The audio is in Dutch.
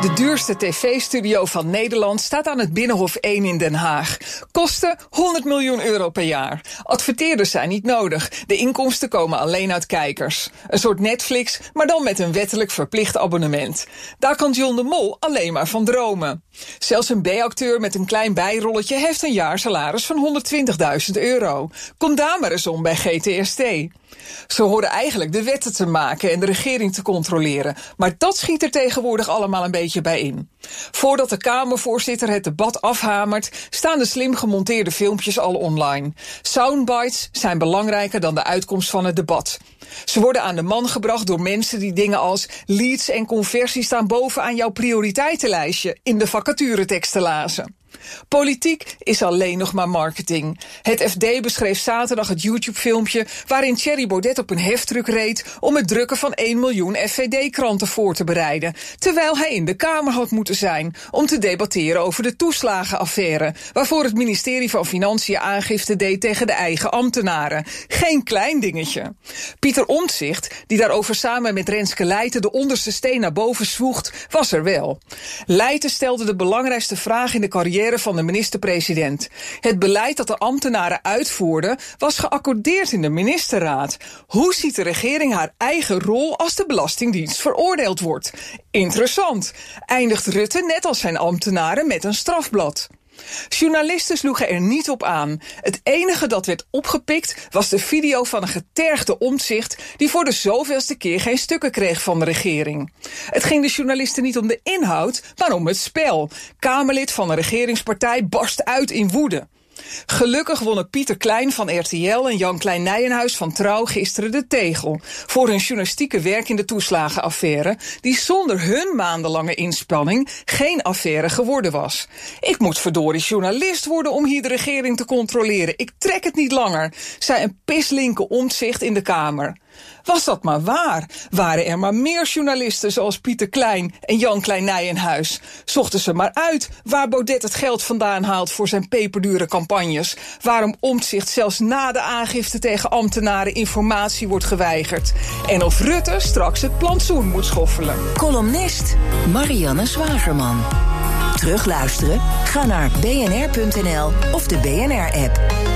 De duurste tv-studio van Nederland staat aan het Binnenhof 1 in Den Haag. Kosten 100 miljoen euro per jaar. Adverteerders zijn niet nodig. De inkomsten komen alleen uit kijkers. Een soort Netflix, maar dan met een wettelijk verplicht abonnement. Daar kan John de Mol alleen maar van dromen. Zelfs een B-acteur met een klein bijrolletje heeft een jaarsalaris van 120.000 euro. Kom daar maar eens om bij GTST. Ze horen eigenlijk de wetten te maken en de regering te controleren. Maar dat schiet er tegenwoordig allemaal een beetje bij in. Voordat de Kamervoorzitter het debat afhamert, staan de slim gemonteerde filmpjes al online. Soundbites zijn belangrijker dan de uitkomst van het debat. Ze worden aan de man gebracht door mensen die dingen als leads en conversie staan bovenaan jouw prioriteitenlijstje in de vacatureteksten lazen. Politiek is alleen nog maar marketing. Het FD beschreef zaterdag het YouTube-filmpje waarin Thierry Baudet op een heftruck reed om het drukken van 1 miljoen FVD-kranten voor te bereiden, terwijl hij in de Kamer had moeten zijn om te debatteren over de toeslagenaffaire, waarvoor het ministerie van Financiën aangifte deed tegen de eigen ambtenaren. Geen klein dingetje. Pieter Omtzigt, die daarover samen met Renske Leijten de onderste steen naar boven zwoegt, was er wel. Leijten stelde de belangrijkste vraag in de carrière van de minister-president. Het beleid dat de ambtenaren uitvoerden was geaccordeerd in de ministerraad. Hoe ziet de regering haar eigen rol als de Belastingdienst veroordeeld wordt? Interessant. Eindigt Rutte net als zijn ambtenaren met een strafblad? Journalisten sloegen er niet op aan. Het enige dat werd opgepikt was de video van een getergde omzicht die voor de zoveelste keer geen stukken kreeg van de regering. Het ging de journalisten niet om de inhoud, maar om het spel. Kamerlid van een regeringspartij barst uit in woede. Gelukkig wonnen Pieter Klein van RTL en Jan Klein Nijenhuis van Trouw gisteren de tegel voor hun journalistieke werk in de toeslagenaffaire, die zonder hun maandenlange inspanning geen affaire geworden was. Ik moet verdorie journalist worden om hier de regering te controleren. Ik trek het niet langer, zei een pislinke omzicht in de Kamer. Was dat maar waar? Waren er maar meer journalisten zoals Pieter Klein en Jan Klein Nijenhuis? Zochten ze maar uit waar Baudet het geld vandaan haalt voor zijn peperdure campagnes? Waarom Omtzigt zelfs na de aangifte tegen ambtenaren informatie wordt geweigerd? En of Rutte straks het plantsoen moet schoffelen? Columnist Marianne Zwagerman. Terugluisteren? Ga naar bnr.nl of de BNR-app.